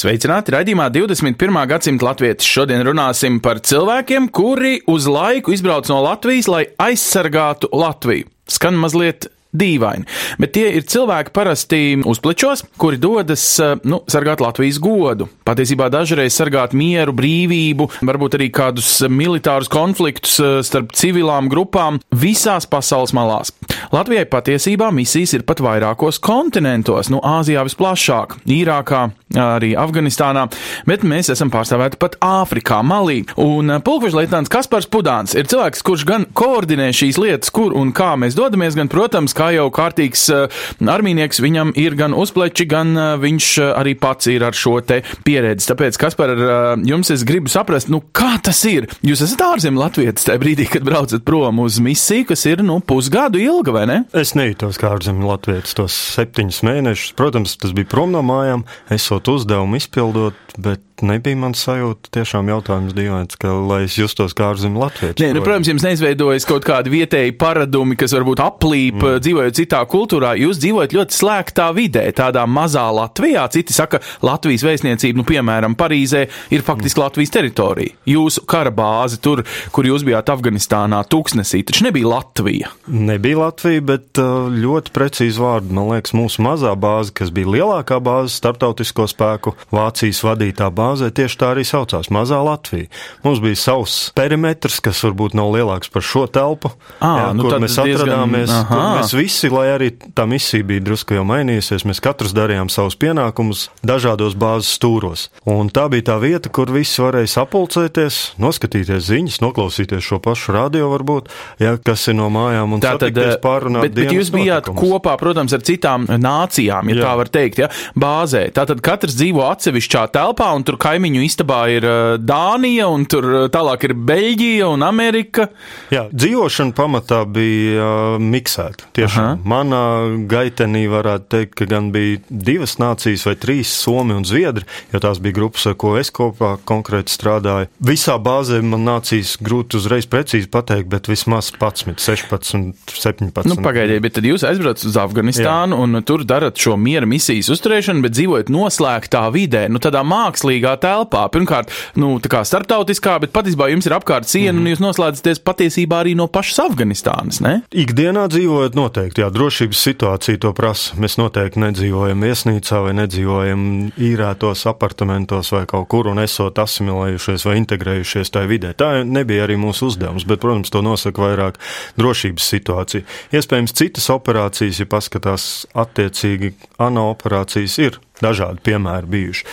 Sveicināti raidījumā 21. gadsimta latvieši. Šodien runāsim par cilvēkiem, kuri uz laiku izbrauc no Latvijas, lai aizsargātu Latviju. Skan mazliet dīvaini, bet tie ir cilvēki parasti uzplečos, kuri dodas nu, sargāt Latvijas godu. Patiesībā dažreiz sargāt mieru, brīvību, varbūt arī kādus militārus konfliktus eh, starp civilām grupām visās pasaules malās. Latvijai patiesībā misijas ir pat vairākos kontinentos, nu, Āzijā visplašāk, Īrākā, arī Afganistānā, bet mēs esam pārstāvēti pat Āfrikā, Malī. Un pulkvežleitnants Kaspars Pudāns ir cilvēks, kurš gan koordinē šīs lietas, kur un kā mēs dodamies, gan, protams, kā jau kārtīgs uh, armīnieks, viņam ir gan uzpleči, gan uh, viņš uh, arī pats ir ar šo te pieredzi. Tāpēc, Kaspar, ar uh, jums es gribu saprast, nu, kā tas ir? Jūs esat ārzemju latvietis tajā brīdī, kad braucat prom uz misiju, kas ir, nu, pusgadu ilga, vai ne? Es nejūtos kā ārzemju latvietis tos septiņus mēnešus. Protams, tas bija prom no mājām, esot uzdevumu izpildot, bet nebija man sajūta tiešām jautājums dīvains, ka lai es justos kā ārzemju latvietis. Nē, nu, protams, jums neizveidojas kaut kādi vietēji paradumi, kas varbūt aplīp, mm. dzīvojot citā kultūrā. Jūs dzīvojat ļoti slēgtā vidē, tādā mazā Latvijā. Citi saka, Latvijas vēstniecība, nu, piemēram, Parīzē, ir faktiski mm. Latvijas teritorija. Jūsu kara bāze tur, kur jūs bijāt Afganistānā, tūkstnesī, taču nebija Latvija. Nebija Latvija, bet uh, ļoti precīzi vārdi. Man liekas, mūsu mazā bāze, kas bija lielākā bāze starptautisko spēku Vācijas vadītā bāzē, tieši tā arī saucās - Mazā Latvija. Mums bija savs perimetrs, kas varbūt nav lielāks par šo telpu, Ā, jā, nu kur tad mēs diezgan- atradāmies. aha. Kur mēs visi, lai arī tā misija bija drusku jau mainījusies, mēs katrs darījām savus pienākumus dažādos bāzes stūros. Un tā bija tā vieta, kur visi varēja sapulcēties, noskatīties ziņas, noklausīties šo pašu radio varbūt, ja, kas ir no mājām un Tātad, satikties pārunāt bet, bet jūs bijāt notikumus. kopā, protams, ar citām nācijām, ja Jā. tā var teikt, ja, bāzē. Tātad katrs dzīvo atsevišķā telpā, un tur kaimiņu istabā ir uh, Dānija, un tur uh, tālāk ir Beļģija un Amerika. Jā, dzīvošana pamatā bija uh, miksēta. Tiešām manā gaitenī varētu teikt, ka gan bija divas nācijas vai trīs Somi un Zviedri, jo tās bija grupas, ar ko es kopā konkrēti strādāju. Visā bāzē man nācijas grūti uzreiz precīzi pateikt, bet vismaz 11, 16, 17. Nu, pagaidiet, bet tad jūs aizbraucat uz Afganistānu Jā. un tur darat šo miera misijas uzturēšanu, bet dzīvojat noslēgtā vidē, nu tādā mākslīgā telpā. Pirmkārt, nu tā kā starptautiskā, bet patiesībā jums ir apkārt siena mm. un jūs noslēdzaties patiesībā arī no pašas Afganistānas, ne? Ikdienā dzīvojot noteikti, jā, drošības situācija to prasa. Mēs noteikti nedzīvojam viesnīcā vai nedzīvojam īrētos apartamentos vai kaut kur un esot asimilējušies vai integrējušies tajā vidē. Tā nebija arī mūsu uzdevums, bet, protams, to nosaka vairāk drošības situācija. Iespējams, citas operācijas, ja paskatās attiecīgi ANO operācijas, ir dažādi piemēri bijuši.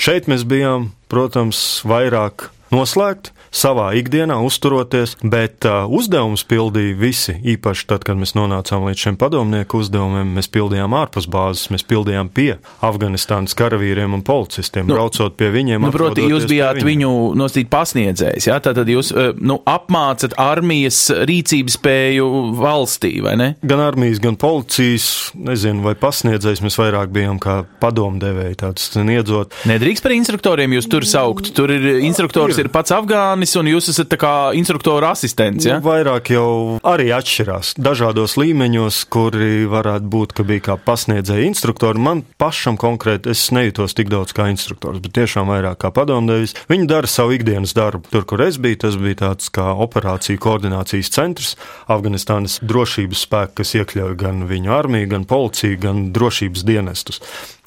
Šeit mēs bijām, protams, vairāk noslēgti savā ikdienā, uzturoties, bet uh, uzdevums pildīja visi. Īpaši tad, kad mēs nonācām līdz šiem padomnieku uzdevumiem, mēs pildījām ārpus bāzes, mēs pildījām pie Afganistānas karavīriem un policistiem, Nu, braucot pie viņiem. Nu, proti, jūs bijāt viņu nosīt pasniedzējs, jā? Tātad jūs nu, apmācat armijas rīcības spēju valstī, vai ne? Gan armijas, gan policijas, nezinu, vai pasniedzējs mēs vairāk bijām kā padomdevēji, tāds sniedzot. Nedrīkst par instruktoriem jūs tur saukt. Tur ir instruktors, ir, ir pats Afgānis, un jūs esat tā kā instruktora asistents, jā? Nu, vairāk jau arī atšķirās dažādos līmeņos, kuri varētu būt, ka bija kā pasniedzēja instruktori. Man pašam konkrēti es nejūtos tik daudz kā instruktors, bet tiešām vairāk kā padomdevis. Viņi dara savu ikdienas darbu. Tur, kur es biju, tas bija tāds kā operāciju koordinācijas centrs, Afganistānas drošības spēki, kas iekļauj gan viņu armiju, gan policiju, gan drošības dienestus.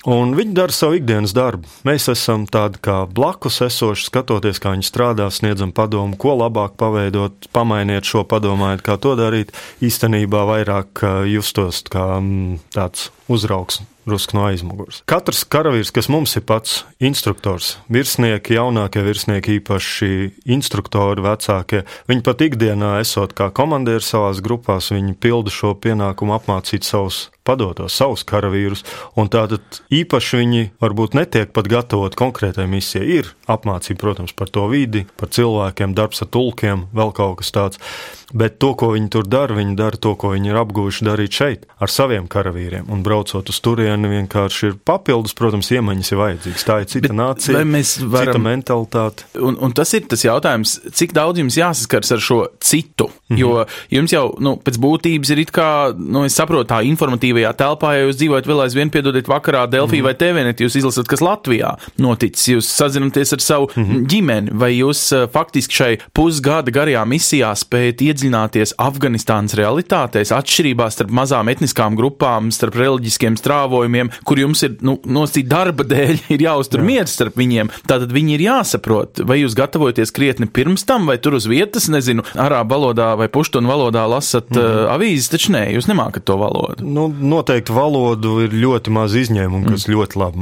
Un viņi dara savu ikdienas darbu. Mēs esam tādi kā blakus esoši, skatoties, kā viņi strādā, sniedzam padomu, ko labāk paveidot, pamainiet šo, padomājiet, kā to darīt. Īstenībā vairāk uh, justos kā mm, tāds uzraugs rusk no aizmugures. Katrs karavīrs, kas mums ir pats instruktors, virsnieki, jaunākie virsnieki, īpaši instruktori, vecākie, viņi pat ikdienā esot kā komandieri savās grupās, viņi pilda šo pienākumu apmācīt savus padotos savus karavīrus, un tātad īpaši viņi varbūt netiek pat gatavot konkrētai misijai. Ir apmācība, protams, par to vidi, par cilvēkiem, darbs ar tulkiem, vēl kaut kas tāds. Bet to, ko viņi tur dara, viņi dara to, ko viņi ir apguvuši darīt šeit, ar saviem karavīriem. Un braucot uz turieni, vienkārši ir papildus, protams, iemaņas ir vajadzīgas. Tā ir cita Bet nācija, varam... cita mentalitāte. Un, un tas ir tas jautājums, cik daudz jums jāsaskars ar šo citu. Mm -hmm. Jo jums jau nu, pēc būtības ir it kā, nu, es saprotu, tā informatīvajā telpā, ja jūs dzīvojat vēl aizvien, piedodiet, vakarā Delfī mm -hmm. vai TVNet, jūs izlasat, kas Latvijā noticis, jūs sazināties ar savu mm -hmm. ģimeni, vai jūs uh, faktiski šai pusgada garajā misijā spējat iedziļināties Afganistānas realitātēs, atšķirībās starp mazām etniskām grupām, starp reliģiskiem strāvojumiem, kur jums ir nu, nosacīta darba dēļ, ir jāuztur Jā. miers starp viņiem. Tātad viņi ir jāsaprot, vai jūs gatavojaties krietni pirms tam, vai tur uz vietas, nezinu, arābu valodā vai puštunu valodā lasat mm -hmm. uh, avīzes, taču nē, jūs nemākat to valodu. Nu, noteikti valodu ir ļoti maz izņēmumu, kas mm. ļoti labi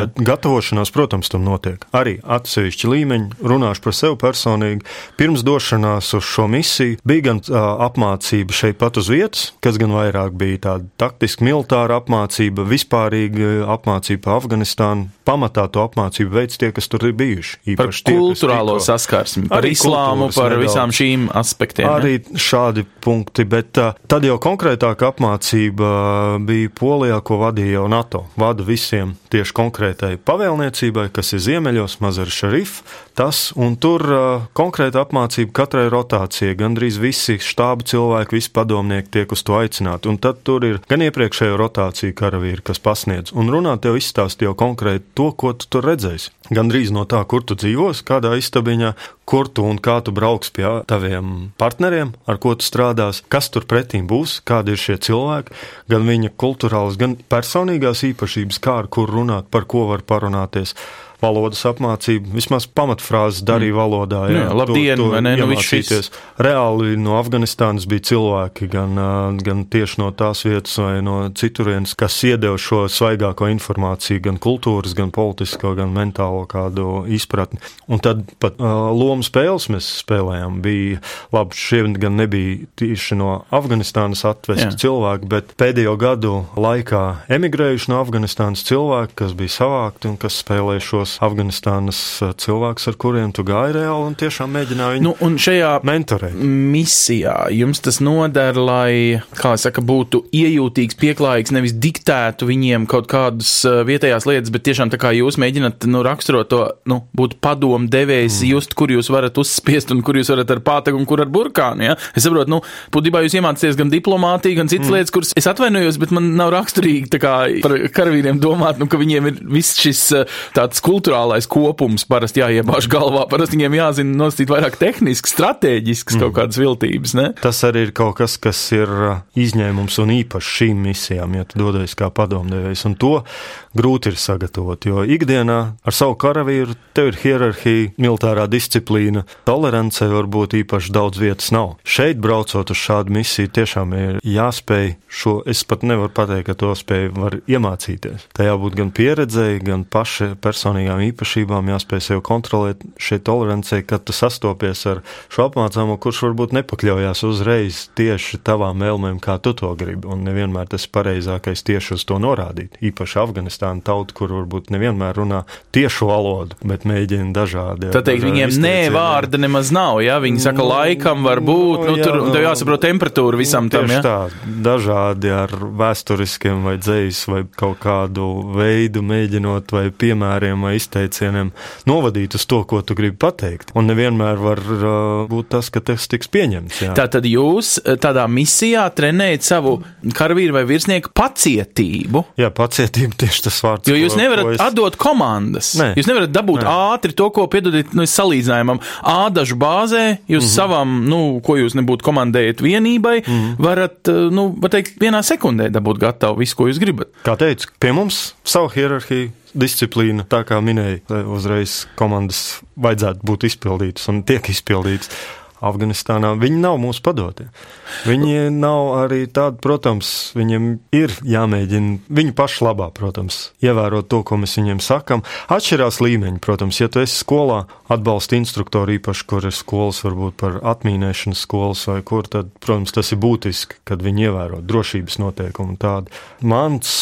bet gatavošanās, protams, tam notiek. Arī atsevišķi līmeņi, runāšu par sevi personīgi. Pirms došanās uz šo misiju bija gan uh, apmācība šeit pat uz vietas, kas gan vairāk bija tāda taktiska militāra apmācība, vispārīga apmācība pa Afganistānu. Pamatā to apmācību veids tie, kas tur ir bijuši. Par tie, kultūrālo tikko, saskarsmi, par islāmu, par nedaudz. visām šīm aspektiem. Arī ne? šādi punkti, bet uh, tad jau konkrētāka apmācība bija Polijā, ko vadīja jau NATO. Vada visiem tieši konkrētai pavēlniecībai, kas ir ziemeļos, Mazar Šarif, tas, un tur uh, konkrēta apmācība katrai rotācijai, gandrīz visi štāba cilvēki, visi padomnieki tiek uz to aicināti. Un tad tur ir gan iepriekšējo rotāciju karavīri, kas pasniedz, un runā tev izstāst jau konkrēti to, ko tu tur redzēsi. Gan drīz no tā, kur tu dzīvos, kādā istabiņā, kur tu un kā tu brauks pie taviem partneriem, ar ko tu strādās, kas tur pretīm būs, kādi ir šie cilvēki, gan viņa kultūrālas, gan personīgās īpašības, kā ar kur runāt, par ko var parunāties valodas apmācību, vismaz pamatfrāzes darīja mm. valodā. Jā, jā labdien, to, to ne? Nu, šis... Reāli no Afganistānas bija cilvēki, gan, gan tieši no tās vietas vai no citurienes, kas iedeva šo svaigāko informāciju, gan kultūras, gan politisko, gan mentālo kādu izpratni. Un tad pat uh, lomu spēles mēs spēlējām. Bija labi, šie gan nebija tieši no Afganistānas atvesti jā. cilvēki, bet pēdējo gadu laikā emigrējuši no Afganistānas cilvēki, kas bija savākti un kas spēlēja šos tos Afganistānas eh, cilvēkus, ar kuriem tu gāji reāli un tiešām mēģināji nu, un šajā mentorēt. Misijā jums tas noder, lai, kā saka, būtu iejūtīgs, pieklājīgs, nevis diktētu viņiem kaut kādas eh, vietējās lietas, bet tiešām tā kā jūs mēģināt nu, raksturot to, nu, būt padomu devējs, mm. just, kur jūs varat uzspiest un kur jūs varat ar pātagu un kur ar burkānu. Ja? Es saprotu, nu, būtībā jūs iemācāties gan diplomātiju, gan citas mm. lietas, kuras es atvainojos, bet man nav raksturīgi kā, par karavīriem domāt, nu, ka viņiem ir viss šis eh, tāds kultūras kultūrālais kopums parasti jāiebāž galvā. Parasti viņiem jāzina nosīt vairāk tehniski, strateģisks mm. kaut kādas viltības. Ne? Tas arī ir kaut kas, kas ir uh, izņēmums un īpašs šīm misijām, ja tu dodies kā padomdevējs. Un to grūti ir sagatavot, jo ikdienā ar savu karavīru tev ir hierarhija, militārā disciplīna, tolerance varbūt īpaši daudz vietas nav. Šeit braucot uz šādu misiju, tiešām ir jāspēj šo, es pat nevaru pateikt, ka to spēju var iemācīties. Tā jābūt gan pieredzēji, gan paša personīgām īpašībām, jāspēj sev kontrolēt šeit tolerancei, kad tu sastopies ar šo apmācāmo, kurš varbūt nepakļaujās uzreiz tieši tavām vēlmēm, kā tu to gribi, un nevienmēr tas ir pareizākais tieši uz to norādīt. Īpaši Afganistāna tauta, kur varbūt nevienmēr runā tiešu valodu, bet mēģina dažādi. Jā, Tad teikt, viņiem nē, vārda nemaz nav, ja viņi saka, nu, laikam var būt, nu, nu jā, tur nu, tev jāsaprot temperatūra visam nu, tam, ja? Tā, dažādi ar vēsturiskiem vai dzējus vai kaut kādu veidu mēģinot vai piemēriem vai izteicieniem novadīt uz to, ko tu gribi pateikt. Un nevienmēr var uh, būt tas, ka tas tiks pieņemts. Jā. Tātad jūs uh, tādā misijā trenējat savu karavīru vai virsnieku pacietību. Jā, pacietība tieši tas vārds. Jo jūs nevarat es... atdot komandas. Nē. Jūs nevarat dabūt Nē. ātri to, ko piedodiet nu, salīdzinājumam. Ādažu bāzē jūs mm -hmm. savam, nu, ko jūs nebūtu komandējat vienībai, mm -hmm. varat, eh, nu, var teikt, vienā sekundē dabūt gatavu visu, ko jūs gribat. Kā teicu, pie mums savu hierarhiju disciplīna, tā kā minēja, uzreiz komandas vajadzētu būt izpildītas un tiek izpildītas. Afganistānā, viņi nav mūsu padotie. Viņi nav arī tādi, protams, viņiem ir jāmēģina viņu pašu labā, protams, ievērot to, ko mēs viņiem sakam. Atšķirās līmeņi, protams, ja tu esi skolā, atbalsta instruktori īpaši, kur ir skolas, varbūt par atmīnēšanas skolas vai kur, tad, protams, tas ir būtiski, kad viņi ievēro drošības noteikumu tādu. Mans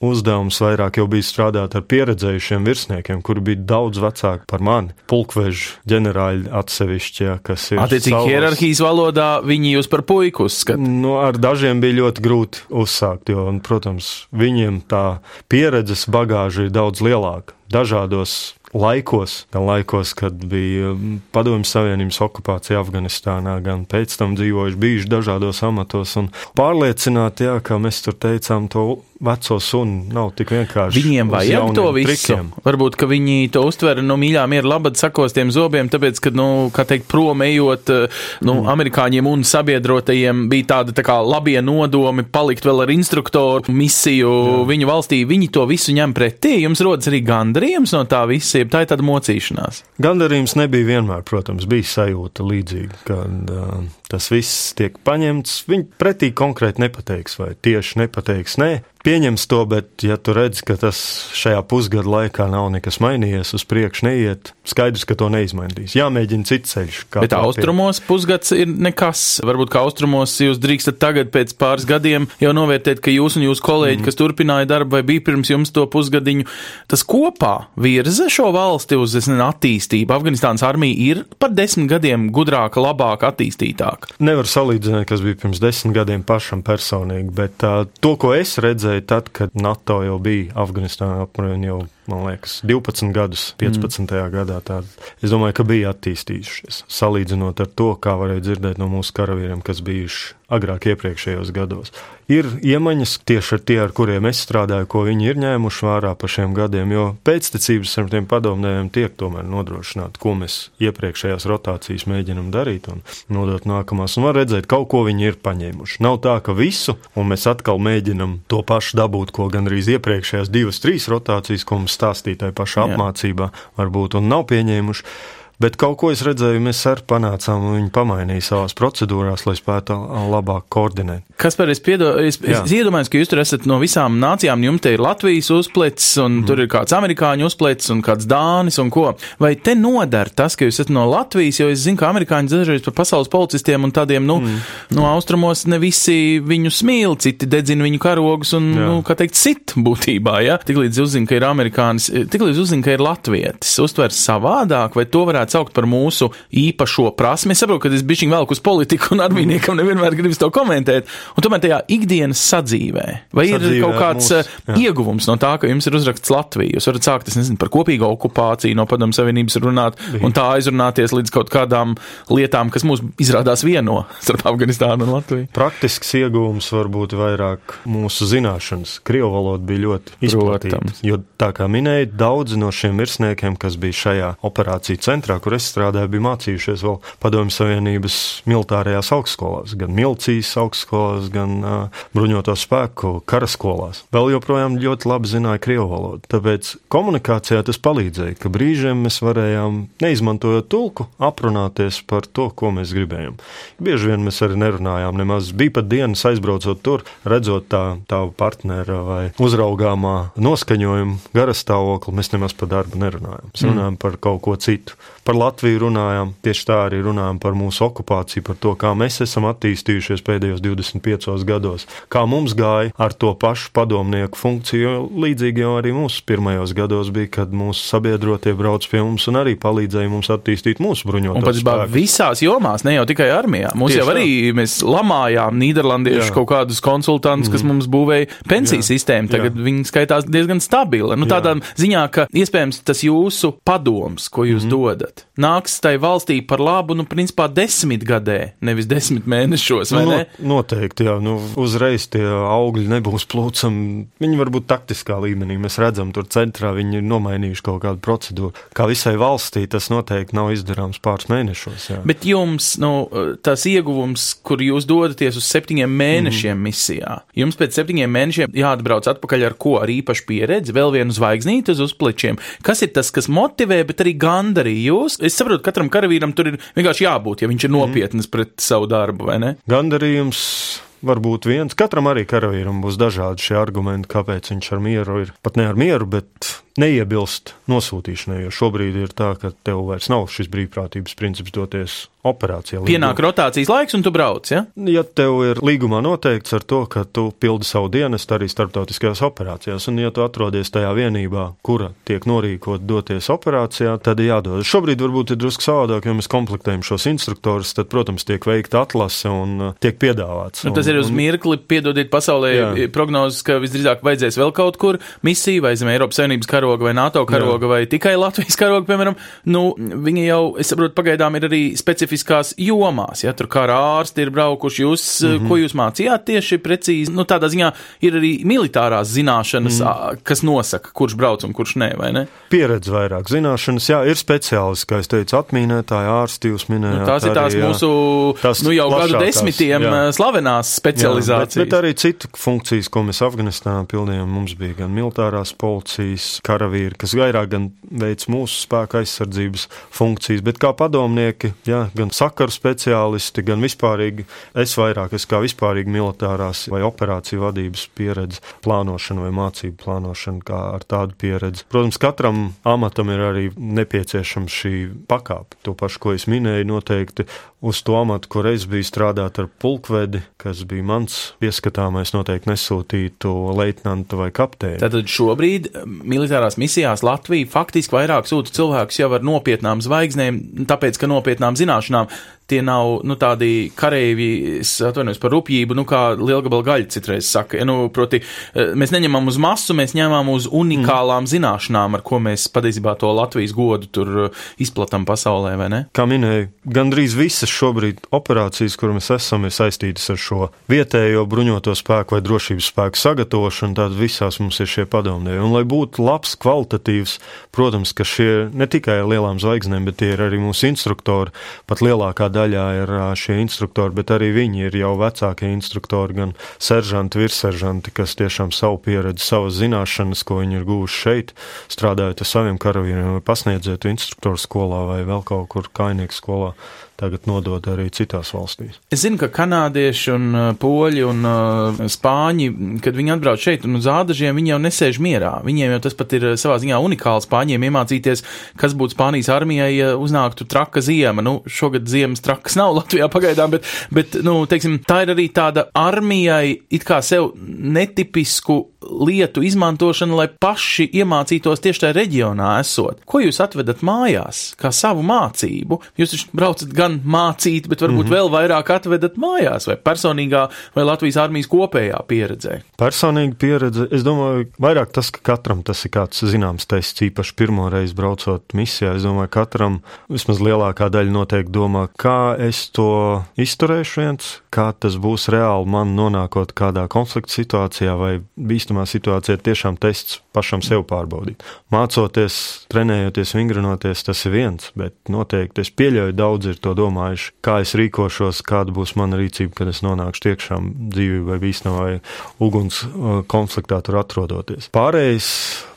uzdevums vairāk jau bija strādāt ar pieredzējušiem virsniekiem, kuri bija daudz vecāki par mani. Pulkveža ģenerāļi atsevišķi, ja, kas ir. Attiecīgi, savas- hierarhijas valodā viņi jūs par puiku uzskata. Nu, ar dažiem bija ļoti grūti uzsākt, jo, un, protams, viņiem tā pieredzes bagāža ir daudz lielāka. Dažādos laikos, gan laikos, kad bija mm, Padomju Savienības okupācija Afganistānā, gan pēc tam dzīvojuši bijuši dažādos amatos, un pārliecināt, jā, kā mēs tur teicām, to veco sunu nav tik vienkārši. Viņiem vajag to visu. trikiem. Varbūt, ka viņi to uztver no mīļām ir labad sakostiem zobiem, tāpēc, ka, nu, kā teikt, prom ejot, eh, nu, mm. amerikāņiem un sabiedrotajiem bija tāda tā kā labie nodomi palikt vēl ar instruktoru misiju Jā. viņu valstī. Viņi to visu ņem pretī. Jums rodas arī gandarījums no tā visa, jeb tā ir tāda mocīšanās. Gandarījums nebija vienmēr, protams, bija sajūta līdzīga, kad uh, tas viss tiek paņemts. Viņi pretī konkrēti nepateiks, vai tieši nepateiks, nē. Pieņems to, bet, ja tu redz, ka tas šajā pusgada laikā nav nekas mainījies, uz priekšu neiet, skaidrs, ka to neizmainīs. Jāmēģina cits ceļš. kā Bet austrumos pusgads ir nekas. Varbūt kā austrumos jūs drīkstat tagad pēc pāris gadiem jau novērtēt, ka jūs un jūsu kolēģi, mm. kas turpināja darbu vai bija pirms jums to pusgadiņu, tas kopā virza šo valsti uz nezinu, attīstību. Afganistānas armija ir par desmit gadiem gudrāka, labāka, attīstītāka. Nevar salīdzināt, kas bija pirms desmit gadiem pašam personīgi, bet uh, to, ko es redzēju tad, kad NATO jau bija Afganistānā apmēram jau, man liekas, 12 gadus, 15. Mm. gadā, tā, es domāju, ka bija attīstījušies. Salīdzinot ar to, kā varēja dzirdēt no mūsu karavīriem, kas bijuši agrāk iepriekšējos gados. Ir iemaņas tieši ar tie, ar kuriem es strādāju, ko viņi ir ņēmuši vērā pa šiem gadiem, jo pēctecības ar tiem padomdevējiem tiek tomēr nodrošināt, ko mēs iepriekšējās rotācijas mēģinam darīt un nodot nākamās. Un var redzēt, kaut ko viņi ir paņēmuši. Nav tā, ka visu, un mēs atkal mēģinam to pašu dabūt, ko gandrīz iepriekšējās divas, trīs rotācijas, ko mums stāstīja tajā pašā apmācībā, varbūt un nav pieņēmuši. Bet kaut ko es redzēju, mēs arī panācām, un viņi pamainīja savās procedūrās, lai spētu labāk koordinēt. Kas par es, piedo, es, Jā. es iedomājos, ka jūs tur esat no visām nācijām, jums te ir Latvijas uzplecis, un mm. tur ir kāds amerikāņu uzplecis, un kāds dānis, un ko. Vai te nodara tas, ka jūs esat no Latvijas, jo es zinu, ka amerikāņi dažreiz par pasaules policistiem un tādiem, nu, mm. no austrumos ne visi viņus mīl, citi dedzina viņu karogus un, Jā. nu, kā teikt, sit būtībā, ja? Tiklīdz uzzina, ka ir amerikānis, tiklīdz uzzina, ka ir latvietis, uztver savādāk, vai to varētu saukt par mūsu īpašo prasmi. Es saprotu, ka es bišķiņ velku uz politiku un armīniekam nevienmēr gribas to komentēt. Un tomēr tajā ikdienas sadzīvē, vai ir Sadzīvē kaut kāds mūs, jā. ieguvums no tā, ka jums ir uzraksts Latvija? Jūs varat sākt, es nezinu, par kopīgu okupāciju no padomu savienības runāt un tā aizrunāties līdz kaut kādām lietām, kas mūs izrādās vieno starp Afganistānu un Latviju. Praktisks iegūms var būt vairāk mūsu zināšanas. Krievu valoda bija ļoti izplatīta. Jo, tā kā minēja, daudzi no šiem virsniekiem, kas bija šajā operāciju centrā, kur es strādāju, bija mācījušies vēl Padomju Savienības militārajās augstskolās, gan milicijas augstskolās, gan uh, bruņoto spēku karaskolās. Vēl joprojām ļoti labi zināja Krievu valodu. Tāpēc komunikācijā tas palīdzēja, ka brīžiem mēs varējām, neizmantojot tulku, aprunāties par to, ko mēs gribējām. Bieži vien mēs arī nerunājām nemaz. Bija pat dienas aizbraucot tur, redzot tā, tavu partnera vai uzraugāmā noskaņojumu, garastāvokli, mēs nemaz par darbu nerunājām. Mēs runājām mm. par kaut ko citu. Par Latviju runājām, tieši tā arī runājām par mūsu okupāciju, par to, kā mēs esam attīstījušies pēdējos 25 gados, kā mums gāja ar to pašu padomnieku funkciju. Līdzīgi jau arī mūsu pirmajos gados bija, kad mūsu sabiedrotie brauc pie mums un arī palīdzēja mums attīstīt mūsu patiesībā spēkus. visās jomās, ne jau tikai armijā. Mums Tieši jau arī mēs lamājām Nīderlandiešu Jā. kaut kādus konsultantus, kas mums būvēja pensiju Jā. sistēmu. Tagad Jā. viņi skaitās diezgan stabili. Nu, Jā. tādā ziņā, ka iespējams tas jūsu padoms, ko jūs mm. dodat, nāks tai valstī par labu, nu, principā desmit gadē, nevis desmit mēnešos, Nu, ne? no, noteikti, jā. Nu, uzreiz tie augļi nebūs plūcami. Viņi var būt taktiskā līmenī. Mēs redzam, tur centrā viņi ir nomainījuši kaut kādu procedūru. Kā visai valstī tas noteikti nav izdarāms pāris mēnešos. Jā. Bet jums, nu, tas ieguvums, kur jūs dodaties uz septiņiem mēnešiem mm. misijā, jums pēc septiņiem mēnešiem jāatbrauc atpakaļ ar ko? Ar īpašu pieredzi, vēl vienu zvaigznīti uz uzplečiem. Kas ir tas, kas motivē, bet arī gandarīja jūs? Es saprotu, katram karavīram tur ir vienkārši jābūt, ja viņš ir nopietns mm. pret savu darbu, vai ne? Gandarījums var būt viens. Katram arī karavīram būs dažādi šie argumenti, kāpēc viņš ar mieru ir. Pat ne ar mieru, bet neiebilst nosūtīšanai. Jo šobrīd ir tā, ka tev vairs nav šis brīvprātības princips doties operācijā. Pienāk līguma. rotācijas laiks, un tu brauc. Ja? ja tev ir līgumā noteikts ar to, ka tu pildi savu dienestu arī starptautiskajās operācijās, un ja tu atrodies tajā vienībā, kura tiek norīkot doties operācijā, tad ir jādodas. Šobrīd varbūt ir drusku savādāk, jo mēs komplektējam šos instruktorus, tad, protams, tiek veikta atlase un uh, tiek piedāvāts. Nu, tas un, ir uz mirkli, piedodiet pasaulē jā. prognozes, ka visdrīzāk vajadzēs vēl kaut kur misiju vai zem Eiropas Savienības karoga vai NATO karoga jā. vai tikai Latvijas karoga, piemēram. Nu, viņi jau, es saprotu, pagaidām ir arī specifiskās jomās. Ja tur kā ārsti ir braukuši, jūs, mm -hmm. ko jūs mācījāt tieši precīzi, nu tādā ziņā ir arī militārās zināšanas, mm -hmm. kas nosaka, kurš brauc un kurš nē, vai ne? Pieredze vairāk zināšanas, jā, ir speciālisti, kā es teicu, atmīnētāji, ārsti jūs minējāt. Nu, tās arī, ir tās jā, mūsu, tās nu jau gadu desmitiem jā. slavenās specializācijas. Jā, bet, bet arī citu funkcijas, ko mēs Afganistānā pildījām, mums bija gan militārās policijas, karavīri, kas vairāk gan veic mūsu spēka aizsardzības funkcijas, bet kā padomnieki, jā, gan sakaru speciālisti, gan vispārīgi. Es vairāk esmu kā vispārīgi militārās vai operāciju vadības pieredze, plānošana vai mācību plānošana, kā ar tādu pieredzi. Protams, katram amatam ir arī nepieciešama šī pakāpe. To pašu, ko es minēju, noteikti uz to amatu, kur es biju strādāt ar pulkvedi, kas bija mans pieskatāmais, noteikti nesūtītu leitnantu vai kapteini. Tātad šobrīd militārās misijās Latvija faktiski vairāk sūta cilvēkus jau ar nopietnām zvaigznēm, tāpēc, ka nopietnām zināšanām tie nav nu, tādi kareivi, atvainojos par rupjību, nu, kā lielgabala gaļa citreiz saka. Ja, nu, proti, eh, mēs neņemam uz masu, mēs ņemam uz unikālām mm. zināšanām, ar ko mēs patiesībā to Latvijas godu tur eh, izplatām pasaulē, vai ne? Kā minēju, gandrīz visas šobrīd operācijas, kur mēs esam, ir saistītas ar šo vietējo bruņoto spēku vai drošības spēku sagatavošanu, tad visās mums ir šie padomdevēji. Un, lai būtu labs, kvalitatīvs, protams, ka šie ne tikai lielām zvaigznēm, bet tie ir arī mūsu instruktori, pat lielākā daļa daļā ir šie instruktori, bet arī viņi ir jau vecākie instruktori, gan seržanti, virsseržanti, kas tiešām savu pieredzi, savas zināšanas, ko viņi ir guvuši šeit, strādājot ar saviem karavīriem, vai pasniedzot instruktoru skolā vai vēl kaut kur kainieku skolā tagad nodod arī citās valstīs. Es zinu, ka kanādieši un uh, poļi un uh, spāņi, kad viņi atbrauc šeit un uz ādažiem, viņi jau nesēž mierā. Viņiem jau tas pat ir uh, savā ziņā unikāls spāņiem iemācīties, kas būtu Spānijas armijai, ja uznāktu traka ziema. Nu, šogad ziemas trakas nav Latvijā pagaidām, bet, bet nu, teiksim, tā ir arī tāda armijai it kā sev netipisku lietu izmantošana, lai paši iemācītos tieši tajā reģionā esot. Ko jūs atvedat mājās, kā savu mācību? Jūs taču braucat gan mācīt, bet varbūt mm -hmm. vēl vairāk atvedat mājās, vai personīgā, vai Latvijas armijas kopējā pieredzē? Personīga pieredze, es domāju, vairāk tas, ka katram tas ir kāds zināms tests, īpaši pirmo reizi braucot misijā. Es domāju, katram vismaz lielākā daļa noteikti domā, kā es to izturēšu viens, kā tas būs reāli man nonākot kādā konflikta situācijā vai bīstamā bīstamā situācijā ir tiešām tests pašam sev pārbaudīt. Mācoties, trenējoties, vingrinoties, tas ir viens, bet noteikti es pieļauju, daudz ir to domājuši, kā es rīkošos, kāda būs mana rīcība, kad es nonākšu tiekšām dzīvi vai bīstamā vai uguns uh, konfliktā tur atrodoties. Pārējais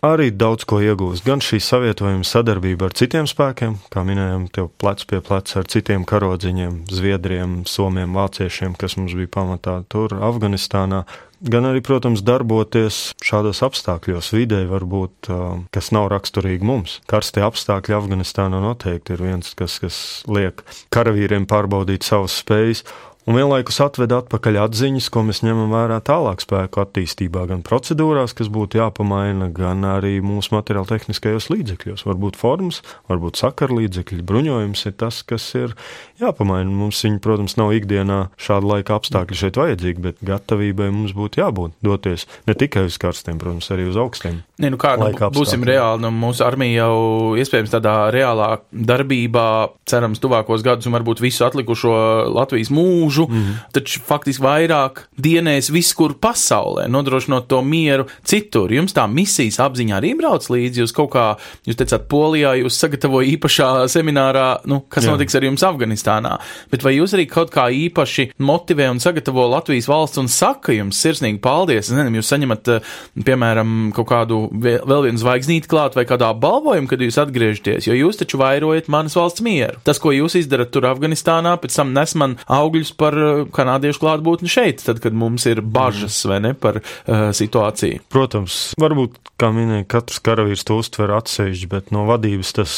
arī daudz ko iegūst, gan šī savietojuma sadarbība ar citiem spēkiem, kā minējām, tev plec pie pleca ar citiem karodziņiem, zviedriem, somiem, vāciešiem, kas mums bija pamatā tur Afganistānā, gan arī, protams, darboties šādos apstākļos, vidē, varbūt, kas nav raksturīgi mums. Karstie apstākļi Afganistānā noteikti ir viens, kas, kas liek karavīriem pārbaudīt savas spējas un vienlaikus atved atpakaļ atziņas, ko mēs ņemam vērā tālāk spēku attīstībā, gan procedūrās, kas būtu jāpamaina, gan arī mūsu materiāla tehniskajos līdzekļos. Varbūt formas, varbūt sakaru līdzekļi, bruņojums ir tas, kas ir jāpamaina. Mums viņi, protams, nav ikdienā šāda laika apstākļi šeit vajadzīgi, bet gatavībai mums būtu jābūt doties ne tikai uz karstiem, protams, arī uz augstiem. Ne, nu kā, nu, būsim reāli, nu, mūsu armija jau iespējams tādā reālā darbībā, cerams, tuvākos gadus un varbūt visu atlikušo Latvijas mūžu mūžu, mm. taču faktiski vairāk dienēs viskur pasaulē, nodrošinot to mieru citur. Jums tā misijas apziņā arī brauc līdzi, jūs kaut kā, jūs teicāt, Polijā, jūs sagatavoja īpašā seminārā, nu, kas Jā. notiks ar jums Afganistānā, bet vai jūs arī kaut kā īpaši motivē un sagatavo Latvijas valsts un saka jums sirsnīgi paldies, es nezinu, jūs saņemat, eh, piemēram, kaut kādu vēl vienu zvaigznīti klāt vai kādā balvojumu, kad jūs atgriežaties, jo jūs taču vairojat manas valsts mieru. Tas, ko jūs izdarat tur Afganistānā, pēc tam nes man augļus par eh, kanādiešu klātbūtni šeit, tad, kad mums ir bažas, vai ne, par uh, situāciju. Protams, varbūt, kā minēja, katrs karavīrs to uztver atsevišķi, bet no vadības tas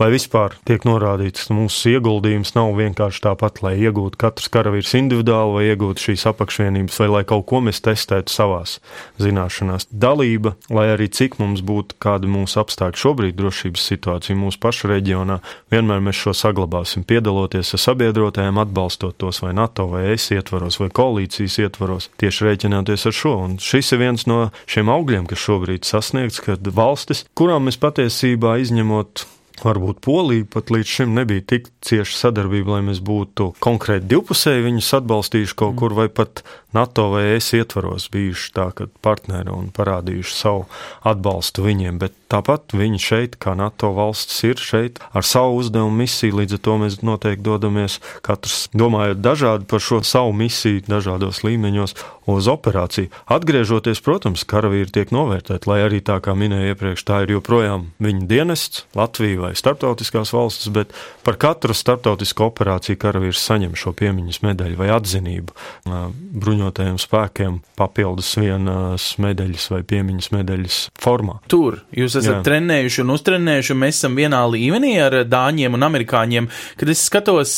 vai vispār tiek norādīts, ka mūsu ieguldījums nav vienkārši tāpat, lai iegūtu katrs karavīrs individuāli vai iegūtu šīs apakšvienības, vai lai kaut ko mēs testētu savās zināšanās. Dalība, lai arī cik mums būtu kādi mūsu apstākļi šobrīd drošības situācija mūsu pašu reģionā, vienmēr mēs šo saglabāsim, piedaloties ar sabiedrotajiem, atbalstot tos vai NATO vai es ietvaros vai koalīcijas ietvaros, tieši rēķināties ar šo. Un šis ir viens no šiem augļiem, kas šobrīd sasniegts, kad valstis, kurām mēs patiesībā izņemot Varbūt Polija pat līdz šim nebija tik cieša sadarbība, lai mēs būtu konkrēti divpusēji viņus atbalstījuši kaut kur, vai pat NATO vai ES ietvaros bijuši tā, ka partneri un parādījuši savu atbalstu viņiem. Bet tāpat viņi šeit, kā NATO valsts, ir šeit ar savu uzdevumu misiju. Līdz ar to mēs noteikti dodamies katrs domājot dažādi par šo savu misiju, dažādos līmeņos uz operāciju. Atgriežoties, protams, karavīri tiek novērtēti, lai arī tā kā minēju iepriekš, tā ir joprojām viņa dienests, Latvija vai starptautiskās valstis, bet par katru starptautisku operāciju karavīrs saņem šo piemiņas medaļu vai atzinību bruņotajiem spēkiem papildus vienas medaļas vai piemiņas medaļas formā. Tur jūs esat Jā. trenējuši un uztrenējuši, un mēs esam vienā līmenī ar dāņiem un amerikāņiem, kad es skatos,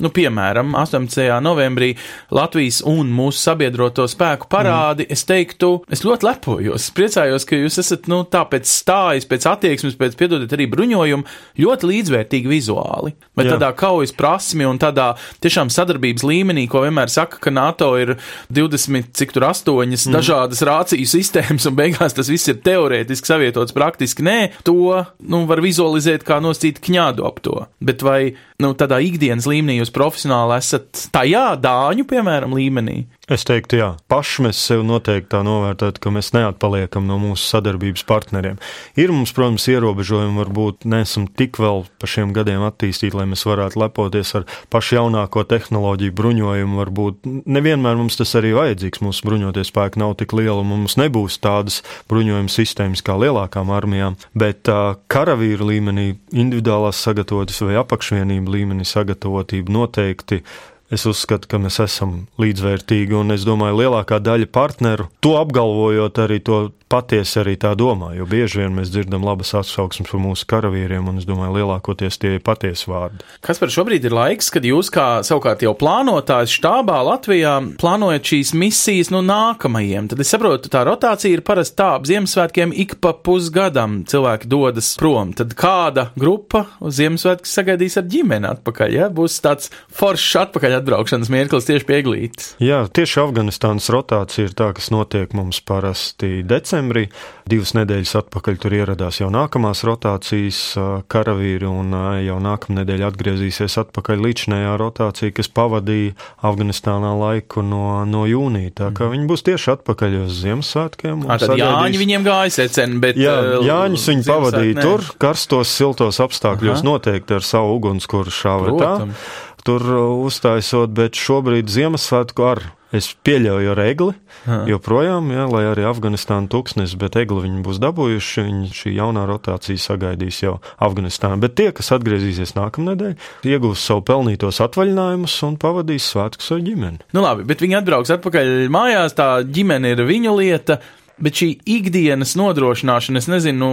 nu, piemēram, 18. novembrī Latvijas un mūsu sabiedroto spēku parādi, mm. es teiktu, es ļoti lepojos. Priecājos, ka jūs esat, nu, tā pēc stājas, pēc attieksmes, pēc, piedodiet, arī bruņojumu, ļoti līdzvērtīgi vizuāli. Bet Jā. tādā kaujas prasmi un tādā tiešām sadarbības līmenī, ko vienmēr saka, ka NATO ir 20, cik tur astoņas mm. dažādas rāciju sistēmas, un beigās tas viss ir teorētiski savietots, praktiski nē, to, nu, var vizualizēt kā nosīt kņādu ap to. Bet vai, nu, tādā ikdienas līmenī jūs profesionāli esat tajā dāņu, piemēram, līmenī? Es teiktu, jā, paši mēs sev noteikti tā novērtētu, ka mēs neatpaliekam no mūsu sadarbības partneriem. Ir mums, protams, ierobežojumi, varbūt neesam tik vēl pa šiem gadiem attīstīti, lai mēs varētu lepoties ar pašu jaunāko tehnoloģiju bruņojumu. Varbūt nevienmēr mums tas arī vajadzīgs. Mūsu bruņotie spēki nav tik lieli, un mums nebūs tādas bruņojuma sistēmas kā lielākām armijām, bet uh, karavīru līmenī, individuālās sagatavotības vai apakšvienību līmenī sagatavotība noteikti Es uzskatu, ka mēs esam līdzvērtīgi, un es domāju, lielākā daļa partneru to apgalvojot arī to patiesi arī tā domā, jo bieži vien mēs dzirdam labas atsauksmes par mūsu karavīriem, un es domāju, lielākoties tie ir patiesi vārdi. Kas par šobrīd ir laiks, kad jūs kā savukārt jau plānotājs štābā Latvijā plānojat šīs misijas no nu, nākamajiem? Tad es saprotu, tā rotācija ir parasti tā ap Ziemassvētkiem ik pa pusgadam cilvēki dodas prom. Tad kāda grupa uz Ziemassvētku sagaidīs ar ģimeni atpakaļ, ja? Būs tāds foršs atpakaļ atbraukšanas mirklis tieši pieglīts. Jā, tieši Afganistānas rotācija ir tā, kas notiek mums parasti decembrī decembrī. Divas nedēļas atpakaļ tur ieradās jau nākamās rotācijas karavīri, un jau nākamā nedēļa atgriezīsies atpakaļ līdzinējā rotācija, kas pavadīja Afganistānā laiku no, no jūnija. Tā kā viņi būs tieši atpakaļ uz Ziemassvētkiem. Tad sagaidīs... Jāņi viņiem gāja secen, bet. Jā, Jāņus viņi pavadīja tur, karstos, siltos apstākļos, Aha. noteikti ar savu ugunskura šāvetā tur uztaisot, bet šobrīd Ziemassvētku ar Es pieļauju ar egli, ha. joprojām, ja, lai arī Afganistāna tūkstnes, bet egli viņi būs dabūjuši. Viņi šī jaunā rotācija sagaidīs jau Afganistānu. Bet tie, kas atgriezīsies nākamnedēļ, iegūs savu pelnītos atvaļinājumus un pavadīs svētkus ar ģimeni. Nu labi, bet viņi atbrauks atpakaļ mājās, tā ģimene ir viņu lieta. Bet šī ikdienas nodrošināšana, es nezinu,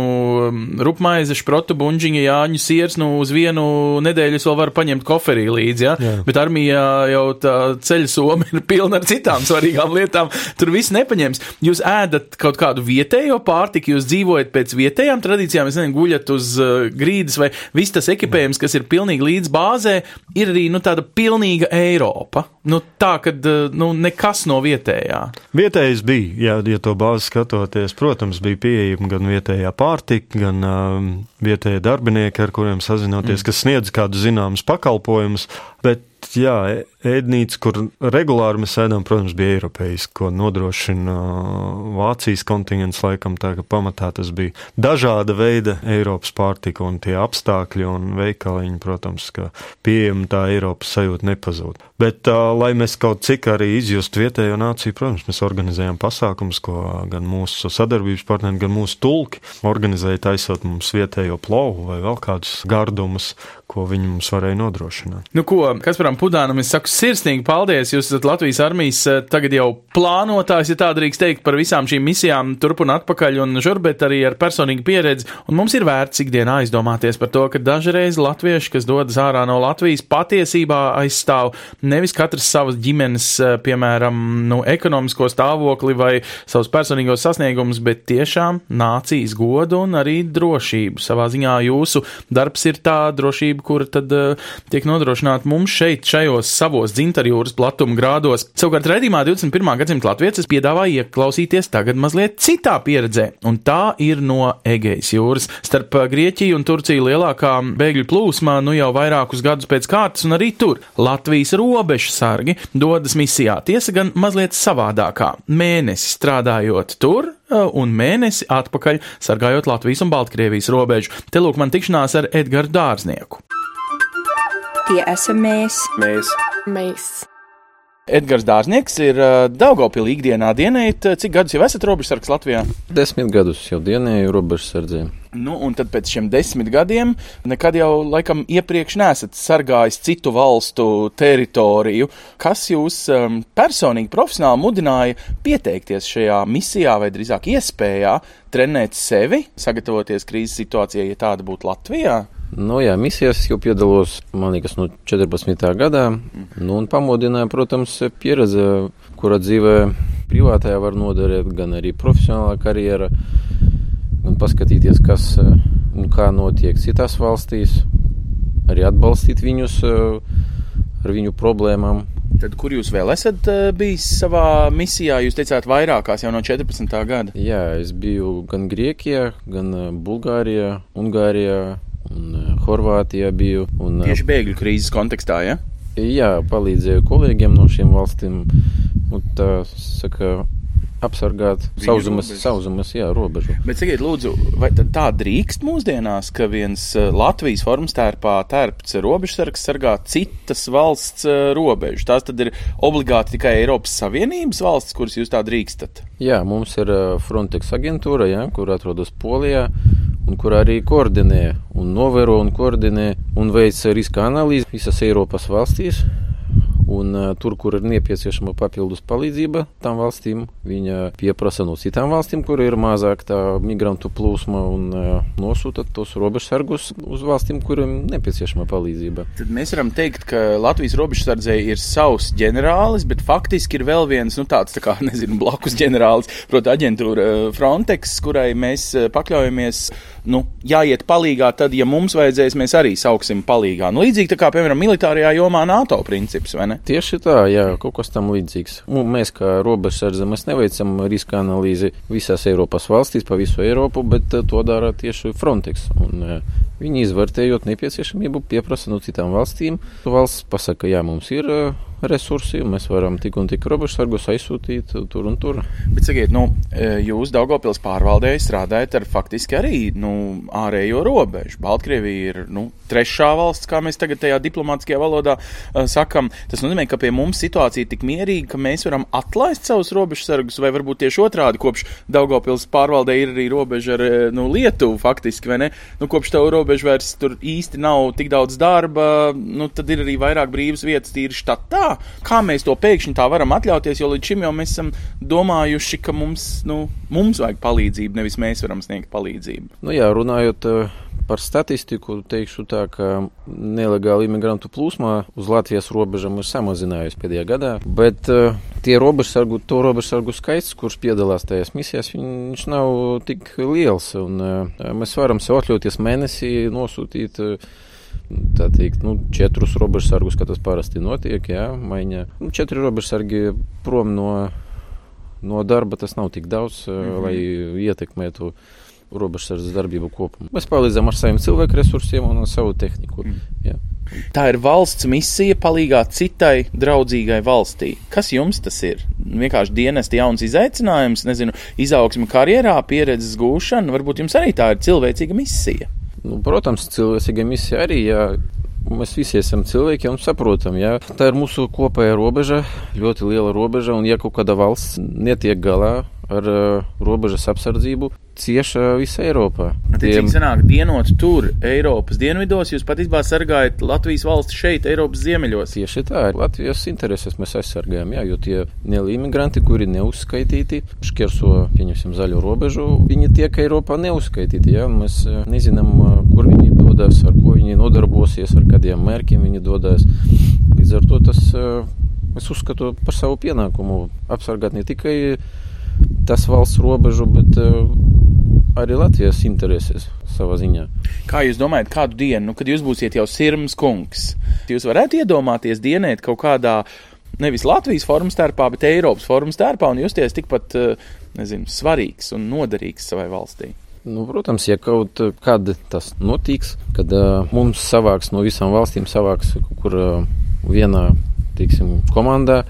rupmaize, šprotu, buļģiņa, jāņu siers, nu uz vienu nedēļu es vēl varu paņemt koferī līdzi, ja? Jā. bet armijā jau tā ceļa soma ir pilna ar citām svarīgām lietām. Tur viss nepaņems. Jūs ēdat kaut kādu vietējo pārtiku, jūs dzīvojat pēc vietējām tradīcijām, es nezinu, guļat uz uh, grīdas vai viss tas ekipējums, kas ir pilnīgi līdz bāzē, ir arī nu, tāda pilnīga Eiropa. Nu, tā, ka uh, nu, nekas no vietējā. Vietējais bija, jā, ja to bāzes skatoties, protams, bija pieejama gan vietējā pārtika, gan um, vietējie darbinieki, ar kuriem sazinoties, mm. kas sniedz kādu zināmus pakalpojumus. Bet jā, ēdnīca, kur regulāri mēs ēdam, protams, bija Eiropeiska, ko nodrošina Vācijas kontingents, laikam tā, ka pamatā tas bija dažāda veida Eiropas pārtika un tie apstākļi un veikaliņi, protams, ka pieejama tā Eiropas sajūta nepazūd. Bet, uh, lai mēs kaut cik arī izjustu vietējo nāciju, protams, mēs organizējam pasākumus, ko gan mūsu sadarbības partneri, gan mūsu tulki organizēja taisot mums vietējo plovu vai vēl kādus gardumus, ko viņi mums varēja nodrošināt. Nu, ko, Kasparam Pudānam, es saku sirsnīgi paldies. Jūs esat Latvijas armijas tagad jau plānotājs, ja tā drīkst teikt, par visām šīm misijām turp un atpakaļ un žur, bet arī ar personīgu pieredzi. Un mums ir vērts ikdienā aizdomāties par to, ka dažreiz latvieši, kas dodas ārā no Latvijas, patiesībā aizstāv nevis katrs savas ģimenes, piemēram, nu, ekonomisko stāvokli vai savus personīgos sasniegumus, bet tiešām nācijas godu un arī drošību. Savā ziņā jūsu darbs ir tā drošība kura tad uh, tiek nodrošināta mums šeit, šajos savos dzintarjūras platuma grādos. Savukārt redzījumā 21. gadsimta latviecis piedāvāja ieklausīties tagad mazliet citā pieredzē, un tā ir no Egejas jūras. Starp Grieķiju un Turciju lielākā bēgļu plūsma nu jau vairākus gadus pēc kārtas, un arī tur Latvijas robežu sargi dodas misijā. Tiesa gan mazliet savādākā. Mēnesi strādājot tur, un mēnesi atpakaļ sargājot Latvijas un Baltkrievijas robežu. Te lūk man tikšanās ar Edgars Dārznieku. Tie esam mēs. Mēs. mēs. Edgars Dārznieks ir uh, Daugopilī ikdienā dienējot. Cik gadus jau esat robežsargs Latvijā? Desmit gadus jau dienēju robežsardzē. Nu, un tad pēc šiem desmit gadiem nekad jau laikam iepriekš nesat sargājis citu valstu teritoriju. Kas jūs um, personīgi, profesionāli mudināja pieteikties šajā misijā, vai drīzāk iespējā trenēt sevi, sagatavoties krīzes situācijai, ja tāda būtu Latvijā? Nu, jā, misijās jau piedalos, man liekas, no 14. gadā. Nu, un pamodināja, protams, pieredze, kura dzīvē privātajā var noderēt, gan arī profesionālā karjera, gan paskatīties, kas un kā notiek citās valstīs, arī atbalstīt viņus ar viņu problēmām. Tad, kur jūs vēl esat bijis savā misijā? Jūs teicāt, vairākās jau no 14. gada. Jā, es biju gan Grieķijā, gan Bulgārijā, Ungārijā, un uh, Horvātijā biju. Un, Tieši bēgļu krīzes kontekstā, ja? Jā, palīdzēju kolēģiem no šīm valstīm. Un, tā saka, apsargāt sauzumas, sauzumas jā, robežu. Bet sakiet, lūdzu, vai tā drīkst mūsdienās, ka viens Latvijas formas tērpā tērpts robežsargs sargā citas valsts robežu? Tās tad ir obligāti tikai Eiropas Savienības valsts, kuras jūs tā drīkstat? Jā, mums ir Frontex aģentūra, jā, kur atrodas Polijā un kur arī koordinē un novēro un koordinē un veic riska analīzi visas Eiropas valstīs. Un uh, tur, kur ir nepieciešama papildus palīdzība tām valstīm, viņa pieprasa no citām valstīm, kur ir mazāk tā migrantu plūsma un uh, nosūta tos robežsargus uz valstīm, kuriem nepieciešama palīdzība. Tad mēs varam teikt, ka Latvijas robežsardzē ir savs ģenerālis, bet faktiski ir vēl viens, nu tāds tā kā, nezinu, blakus ģenerālis, proti aģentūra Frontex, kurai mēs pakļaujamies nu, jāiet palīgā, tad, ja mums vajadzēs, mēs arī sauksim palīgā. Nu, līdzīgi tā kā, piemēram, militārajā jomā NATO princips, vai ne? Tieši tā, jā, kaut kas tam līdzīgs. Un mēs, kā robežsardze, mēs neveicam riska analīzi visās Eiropas valstīs, pa visu Eiropu, bet eh, to dara tieši Frontex. Un, eh, viņi izvērtējot nepieciešamību, pieprasa no citām valstīm. Valsts pasaka, jā, mums ir resursi, mēs varam tik un tik robežsargus aizsūtīt tur un tur. Bet, sakiet, nu, e, jūs Daugopils pārvaldēji strādājat ar faktiski arī nu, ārējo robežu. Baltkrievija ir nu, trešā valsts, kā mēs tagad tajā diplomātiskajā valodā uh, sakam. Tas nozīmē, ka pie mums situācija ir tik mierīga, ka mēs varam atlaist savus robežsargus, vai varbūt tieši otrādi, kopš Daugopils pārvaldē ir arī robeža ar nu, Lietuvu faktiski, vai ne? Nu, kopš tev robeža vairs tur īsti nav tik daudz darba, nu, tad ir arī vairāk brīvas vietas tīri štatā kā, kā mēs to pēkšņi tā varam atļauties, jo līdz šim jau mēs esam domājuši, ka mums, nu, mums vajag palīdzību, nevis mēs varam sniegt palīdzību. Nu jā, runājot eh, par statistiku, teikšu tā, ka nelegāla imigrantu plūsma uz Latvijas robežām ir samazinājusies pēdējā gadā, bet uh, tie robežsargu, to robežsargu skaits, kurš piedalās tajās misijās, viņš nav tik liels, un uh, mēs varam sev atļauties mēnesī nosūtīt uh, tā teikt, nu, četrus robežsargus, kā tas parasti notiek, jā, maiņā. Nu, četri robežsargi prom no, no darba tas nav tik daudz, mm -hmm. lai ietekmētu robežsardzes darbību kopumā. Mēs palīdzam ar saviem cilvēku resursiem un savu tehniku. Mm. Jā. Tā ir valsts misija palīdzēt citai draudzīgai valstī. Kas jums tas ir? Vienkārši dienesti jauns izaicinājums, nezinu, izaugsme karjerā, pieredzes gūšana. Varbūt jums arī tā ir cilvēcīga misija. Nu, protams, cilvēcīga misija arī. Jā. Mēs visi esam cilvēki un saprotam, ka tā ir mūsu kopējā robeža, ļoti liela robeža. Un, ja kaut kāda valsts netiek galā ar uh, robežas apsardzību, cieša visa Eiropā. Tiem... Sanāk, dienot tur, Eiropas dienvidos, jūs patiesībā sargājat Latvijas valsti šeit, Eiropas ziemeļos. Tieši tā, Latvijas intereses mēs aizsargājam, jā, jo tie nelieli imigranti, kuri neuzskaitīti, šķērso, pieņemsim, zaļo robežu, viņi tiek Eiropā neuzskaitīti, jā, mēs nezinām, kur viņi dodas, ar ko viņi nodarbosies, ar kādiem mērķiem viņi dodas. Līdz ar to tas, es uzskatu par savu pienākumu apsargāt ne tikai tas valsts robežu, bet arī Latvijas intereses savā ziņā. Kā jūs domājat, kādu dienu, nu, kad jūs būsiet jau sirms kungs, jūs varētu iedomāties dienēt kaut kādā nevis Latvijas formas starpā, bet Eiropas formas starpā un justies tikpat, nezinu, svarīgs un noderīgs savai valstī? Nu, protams, ja kaut kad tas notiks, kad uh, mums savāks no visām valstīm, savāks kaut kur uh, vienā, teiksim, komandā,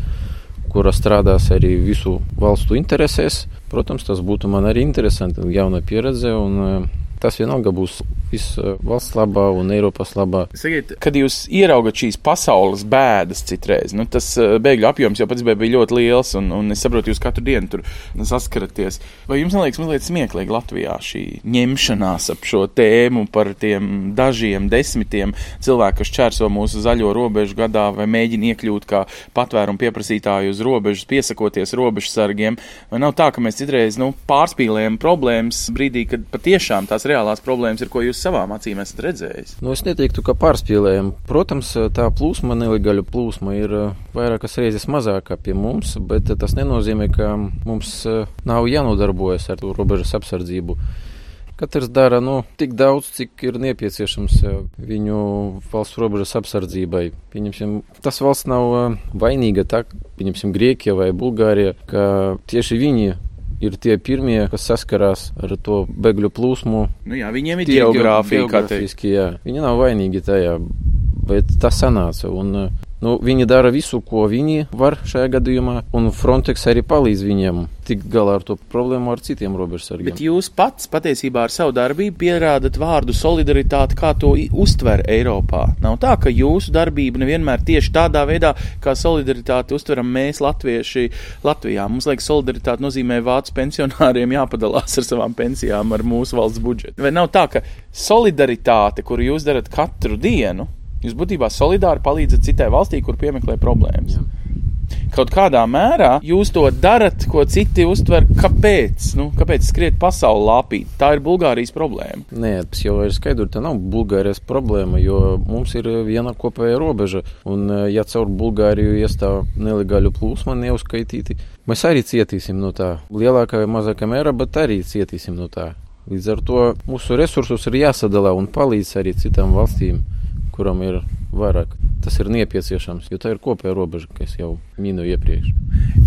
kura strādās arī visu valstu interesēs, Protams, tas būtu man arī interesanti, jauna pieredze. Un, Tas vienalga būs viss valsts labā un Eiropas labā. Sakiet, kad jūs ieraugat šīs pasaules bēdas citreiz, nu, tas bēgļu apjoms jau pats bija ļoti liels, un, un es saprotu, jūs katru dienu tur saskaraties. Vai jums neliekas mazliet smieklīgi Latvijā šī ņemšanās ap šo tēmu par tiem dažiem desmitiem cilvēku, kas čērso mūsu zaļo robežu gadā vai mēģina iekļūt kā patvērumu pieprasītāju uz robežas, piesakoties robežsargiem? Vai nav tā, ka mēs citreiz nu, pārspīlējam problēmas brīdī, kad patiešām tās reālās problēmas ir, ko jūs savām acīm esat redzējis? Nu, es neteiktu, ka pārspīlējam. Protams, tā plūsma, nelegāla plūsma ir eh, vairākas reizes mazāka pie mums, bet tas nenozīmē, ka mums eh, nav jānodarbojas ar robežas apsardzību. Katrs dara nu, tik daudz, cik ir nepieciešams eh, viņu valsts robežas apsardzībai. Pieņemsim, tas valsts nav vainīga, tā, pieņemsim, Grieķija vai Bulgārija, ka tieši viņi ir tie pirmie, kas saskarās ar to bēgļu plūsmu. Nu jā, viņiem ir geogrāfija, kā teikt. Viņi nav vainīgi tajā, bet tas sanāca. Un, nu, viņi dara visu, ko viņi var šajā gadījumā, un Frontex arī palīdz viņiem tikt galā ar to problēmu ar citiem robežsargiem. Bet jūs pats patiesībā ar savu darbību pierādat vārdu solidaritāti, kā to uztver Eiropā. Nav tā, ka jūsu darbība nevienmēr tieši tādā veidā, kā solidaritāti uztveram mēs, latvieši, Latvijā. Mums liekas, solidaritāte nozīmē vācu pensionāriem jāpadalās ar savām pensijām, ar mūsu valsts budžetu. Vai nav tā, ka solidaritāte, kuru jūs darat katru dienu, jūs būtībā solidāri palīdzat citai valstī, kur piemeklē problēmas? Jā kaut kādā mērā jūs to darat, ko citi uztver. Kāpēc? Nu, kāpēc skriet pasauli lāpīt? Tā ir Bulgārijas problēma. Nē, tas jau ir skaidrs, tā nav Bulgārijas problēma, jo mums ir viena kopēja robeža. Un, ja caur Bulgāriju iestāv nelegālu plūsmu, neuzskaitīti, mēs arī cietīsim no tā. Lielākā vai mazākā mērā, bet arī cietīsim no tā. Līdz ar to mūsu resursus ir jāsadala un palīdz arī citām valstīm, kuram ir vairāk. Tas ir nepieciešams, jo tā ir kopēja robeža, kas jau minēju iepriekš.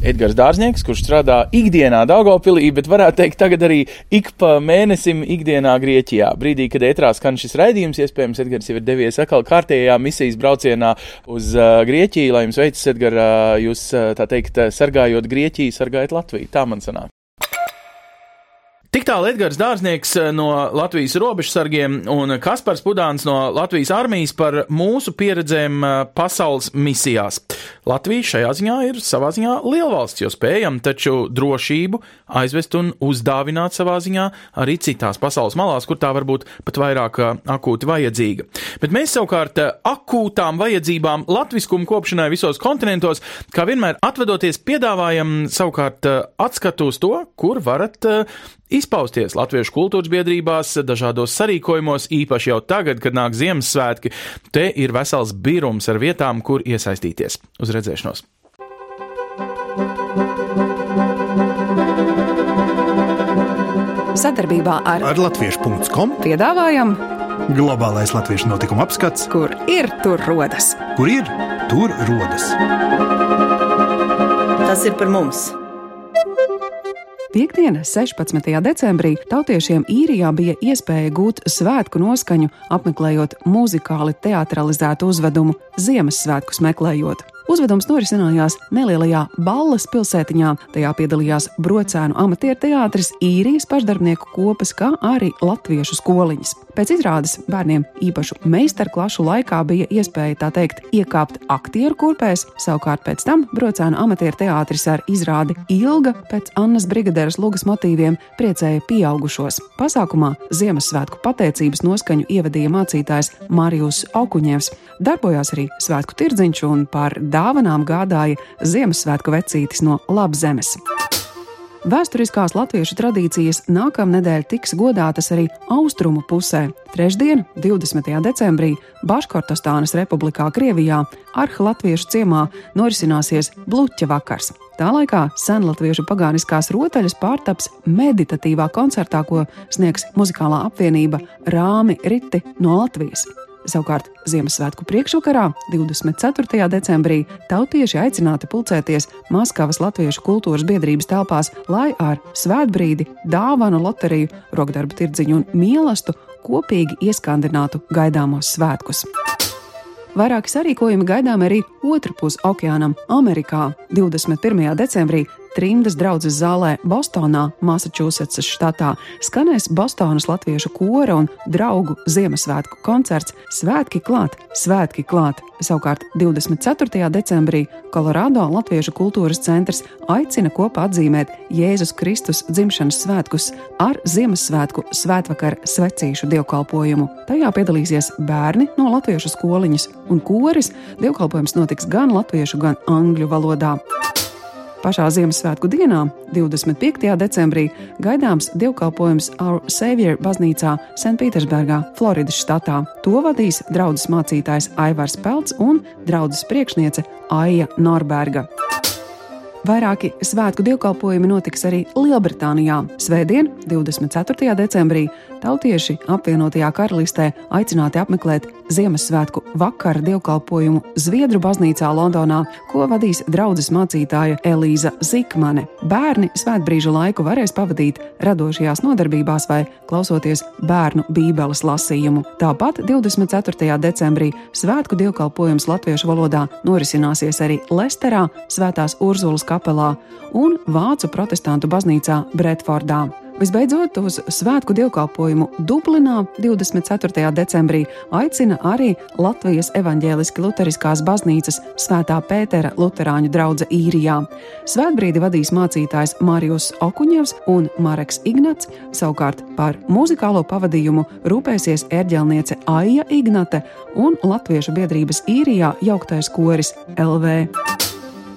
Edgars Dārznieks, kurš strādā ikdienā Daugopilī, bet varētu teikt tagad arī ik pa mēnesim ikdienā Grieķijā. Brīdī, kad ētrā skan šis raidījums, iespējams, Edgars jau ir devies atkal kārtējā misijas braucienā uz uh, Grieķiju, lai jums veicas, Edgar, uh, jūs, uh, tā teikt, sargājot Grieķiju, sargājot Latviju. Tā man sanāk. Tik tālu Edgars Dārznieks eh, no Latvijas robežsargiem un Kaspars Pudāns no Latvijas armijas par mūsu pieredzēm eh, pasaules misijās. Latvija šajā ziņā ir savā ziņā lielvalsts, jo spējam taču drošību aizvest un uzdāvināt savā ziņā arī citās pasaules malās, kur tā varbūt pat vairāk eh, akūti vajadzīga. Bet mēs savukārt akūtām vajadzībām latviskumu kopšanai visos kontinentos, kā vienmēr atvedoties, piedāvājam savukārt atskatu uz to, kur varat izpausties latviešu kultūras biedrībās, dažādos sarīkojumos, īpaši jau tagad, kad nāk Ziemassvētki. Te ir vesels birums ar vietām, kur iesaistīties. Uz redzēšanos! Sadarbībā ar, ar Latviešu.com piedāvājam globālais latviešu notikuma apskats, kur ir tur rodas. Kur ir tur rodas? Tas ir par mums! Piektdiena, 16. decembrī, tautiešiem īrijā bija iespēja gūt svētku noskaņu, apmeklējot muzikāli teatralizētu uzvedumu Ziemassvētkus meklējot. Uzvedums norisinājās nelielajā Ballas pilsētiņā. Tajā piedalījās brocēnu amatieru teātris, īrijas pašdarbnieku kopas, kā arī latviešu skoliņas. Pēc izrādes bērniem īpašu meistarklašu laikā bija iespēja tā teikt iekāpt aktieru kurpēs, savukārt pēc tam brocēnu amatieru teātris ar izrādi Ilga pēc Annas Brigaderas lugas motīviem priecēja pieaugušos. Pasākumā Ziemassvētku pateicības noskaņu ievadīja mācītājs Marijus Aukuņevs. Darbojās arī svētku tirdziņš un par dāvanām gādāja Ziemassvētku vecītis no Labzemes. Vēsturiskās latviešu tradīcijas nākamnedēļ tiks godātas arī austrumu pusē. Trešdien, 20. decembrī, Baškortostānas republikā Krievijā, Arha latviešu ciemā norisināsies Bluķa vakars. Tā laikā senlatviešu pagāniskās rotaļas pārtaps meditatīvā koncertā, ko sniegs muzikālā apvienība Rāmi Riti no Latvijas. Savukārt Ziemassvētku priekšvakarā, 24. decembrī, tautieši aicināti pulcēties Maskavas Latviešu kultūras biedrības telpās, lai ar svētbrīdi, dāvanu loteriju, rokdarbu tirdziņu un mīlestību kopīgi ieskandinātu gaidāmos svētkus. Vairāki sarīkojumi gaidām arī otrpus okeānam, Amerikā. 21. decembrī Trimdas draudzes zālē Bostonā, Massachusetts štatā, skanēs Bostonas latviešu kora un draugu Ziemassvētku koncerts Svētki klāt, Svētki klāt. Savukārt 24. decembrī Kolorādo Latviešu kultūras centrs aicina kopā atzīmēt Jēzus Kristus dzimšanas svētkus ar Ziemassvētku svētvakar svecīšu dievkalpojumu. Tajā piedalīsies bērni no latviešu skoliņas un koris. Dievkalpojums notiks gan latviešu, gan angļu valodā. Pašā Ziemassvētku dienā, 25. decembrī, gaidāms dievkalpojums Our Savior baznīcā Sanktpēterburgā, Floridas štatā. To vadīs draugs mācītājs Aivars Pelts un draugs priekšniece Aija Norberga. Vairāki svētku dievkalpojumi notiks arī Lielbritānijā. Svētdien, 24. decembrī, tautieši apvienotajā karalistē aicināti apmeklēt Ziemassvētku vakara dievkalpojumu Zviedru baznīcā Londonā, ko vadīs draudzes mācītāja Elīza Zikmane. Bērni svētbrīža laiku varēs pavadīt radošajās nodarbībās vai klausoties bērnu bībeles lasījumu. Tāpat 24. decembrī svētku dievkalpojums latviešu valodā norisināsies arī Lesterā, Svētās Urzulas kapelā un Vācu protestantu baznīcā Bretfordā. Visbeidzot, uz svētku dievkalpojumu Dublinā 24. decembrī aicina arī Latvijas evaņģēliski luteriskās baznīcas Svētā Pētera Lutāņu drauga īrijā. Svētbrīdi vadīs mācītājs Mārijus Okuņevs un Mareks Ignats, savukārt par muzikālo pavadījumu rūpēsies ērģelniece Aija Ignate un Latviešu biedrības īrijā jauktais koris LV.